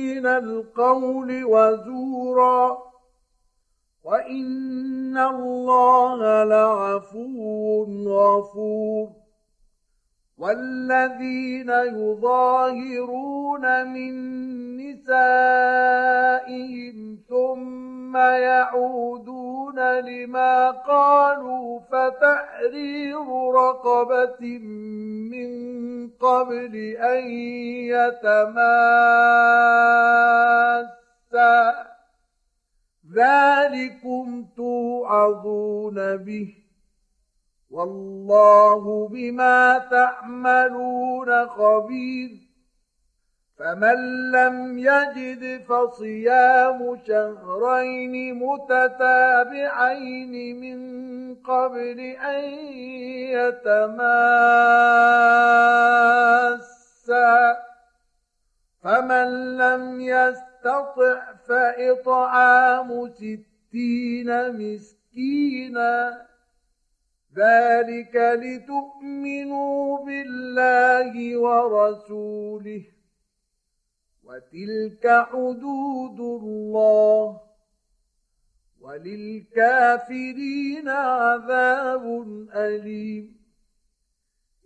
من القول وزورا وإن الله لعفو غفور والذين يظاهرون من نسائهم ثم يعودون لما قالوا فتحرير رقبة من قبل أن يتماسا ذلكم توعظون به. والله بما تعملون خبير. فمن لم يجد فصيام شهرين متتابعين من قبل أن يتماسا. فمن لم يستطع فإطعام ستين مسكينا. ذلك لتؤمنوا بالله ورسوله. وتلك حدود الله. وللكافرين عذاب أليم.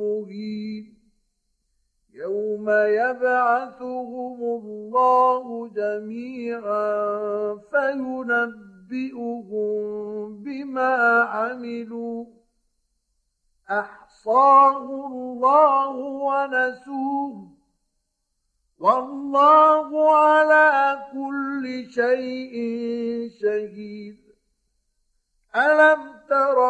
مهين يوم يبعثهم الله جميعا فينبئهم بما عملوا. أحصاه الله ونسوه. والله على كل شيء شهيد. ألم تر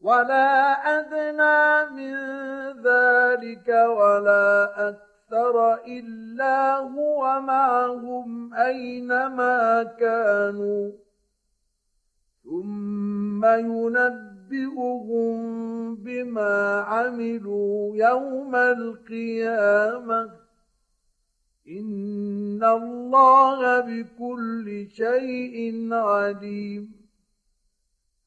ولا أدنى من ذلك ولا أكثر إلا هو معهم أينما كانوا ثم ينبئهم بما عملوا يوم القيامه ان الله بكل شيء عليم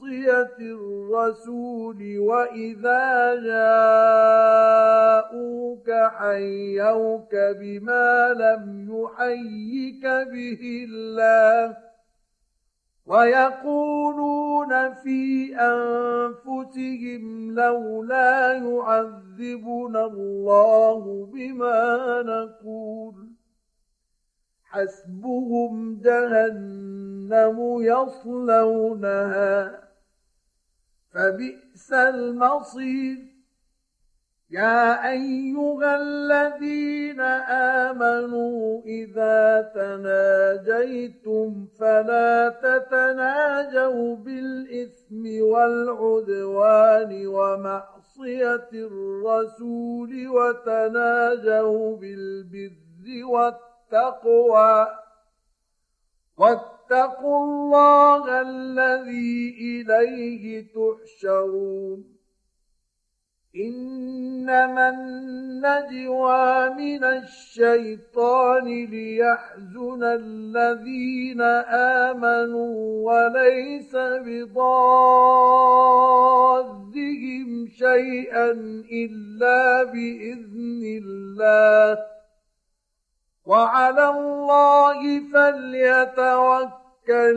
ومعصيه الرسول وإذا جاءوك حيوك بما لم يحيك به الله ويقولون في أنفسهم لولا يعذبنا الله بما نقول حسبهم جهنم يصلونها فبئس المصير. يا أيها الذين آمنوا إذا تناجيتم فلا تتناجوا بالإثم والعدوان ومعصية الرسول وتناجوا بالبر والتقوى. واتقوا الله الذي إليه تحشرون. إنما النجوى من الشيطان ليحزن الذين آمنوا وليس بضادهم شيئا إلا بإذن الله. وعلى الله فليتوكل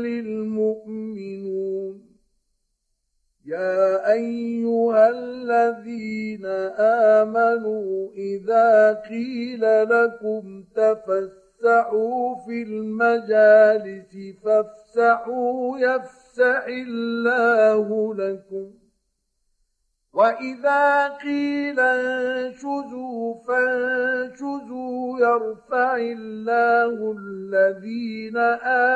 المؤمنون يا أيها الذين آمنوا إذا قيل لكم تفسحوا في المجالس فافسحوا يفسح الله لكم واذا قيل انشزوا فانشزوا يرفع الله الذين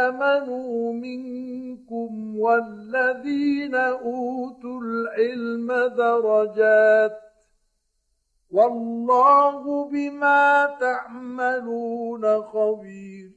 امنوا منكم والذين اوتوا العلم درجات والله بما تعملون خبير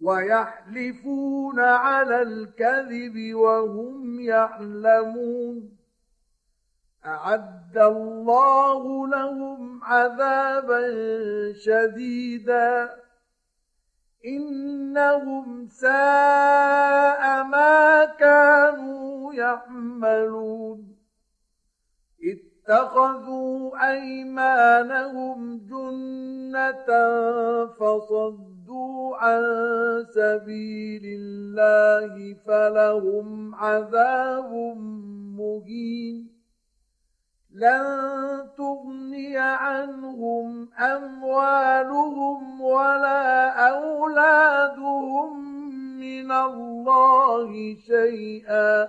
ويحلفون على الكذب وهم يعلمون أعد الله لهم عذابا شديدا. إنهم ساء ما كانوا يعملون. اتخذوا أيمانهم جنة فصدوا صدوا عن سبيل الله فلهم عذاب مهين. لن تغني عنهم أموالهم ولا أولادهم من الله شيئا.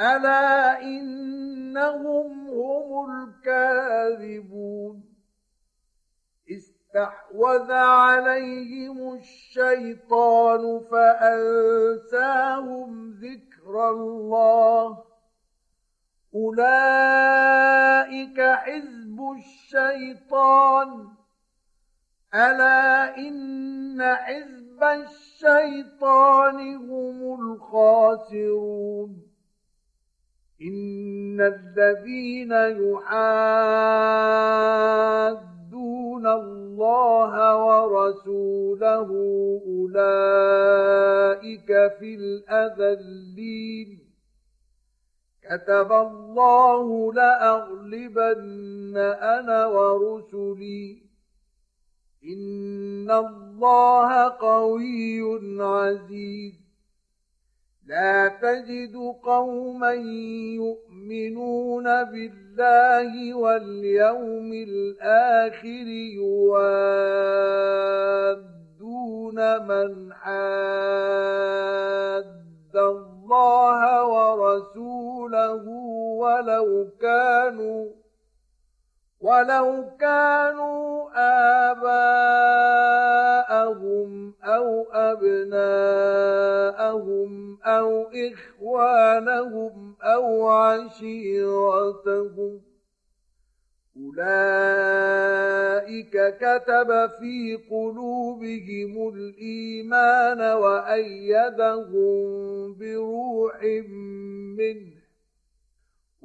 الا انهم هم الكاذبون استحوذ عليهم الشيطان فأنساهم ذكر الله أولئك حزب الشيطان الا ان حزب الشيطان هم الخاسرون ان الذين يحادون الله ورسوله اولئك في الاذلين كتب الله لاغلبن أنا ورسلي ان الله قوي عزيز لا تجد قوما يؤمنون بالله واليوم الآخر يوادون من حاد الله ورسوله ولو كانوا ولو كانوا آباءهم أو أبناءهم أو إخوانهم أو عشيرتهم أولئك كتب في قلوبهم الإيمان وأيدهم بروح منه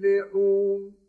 تفلحون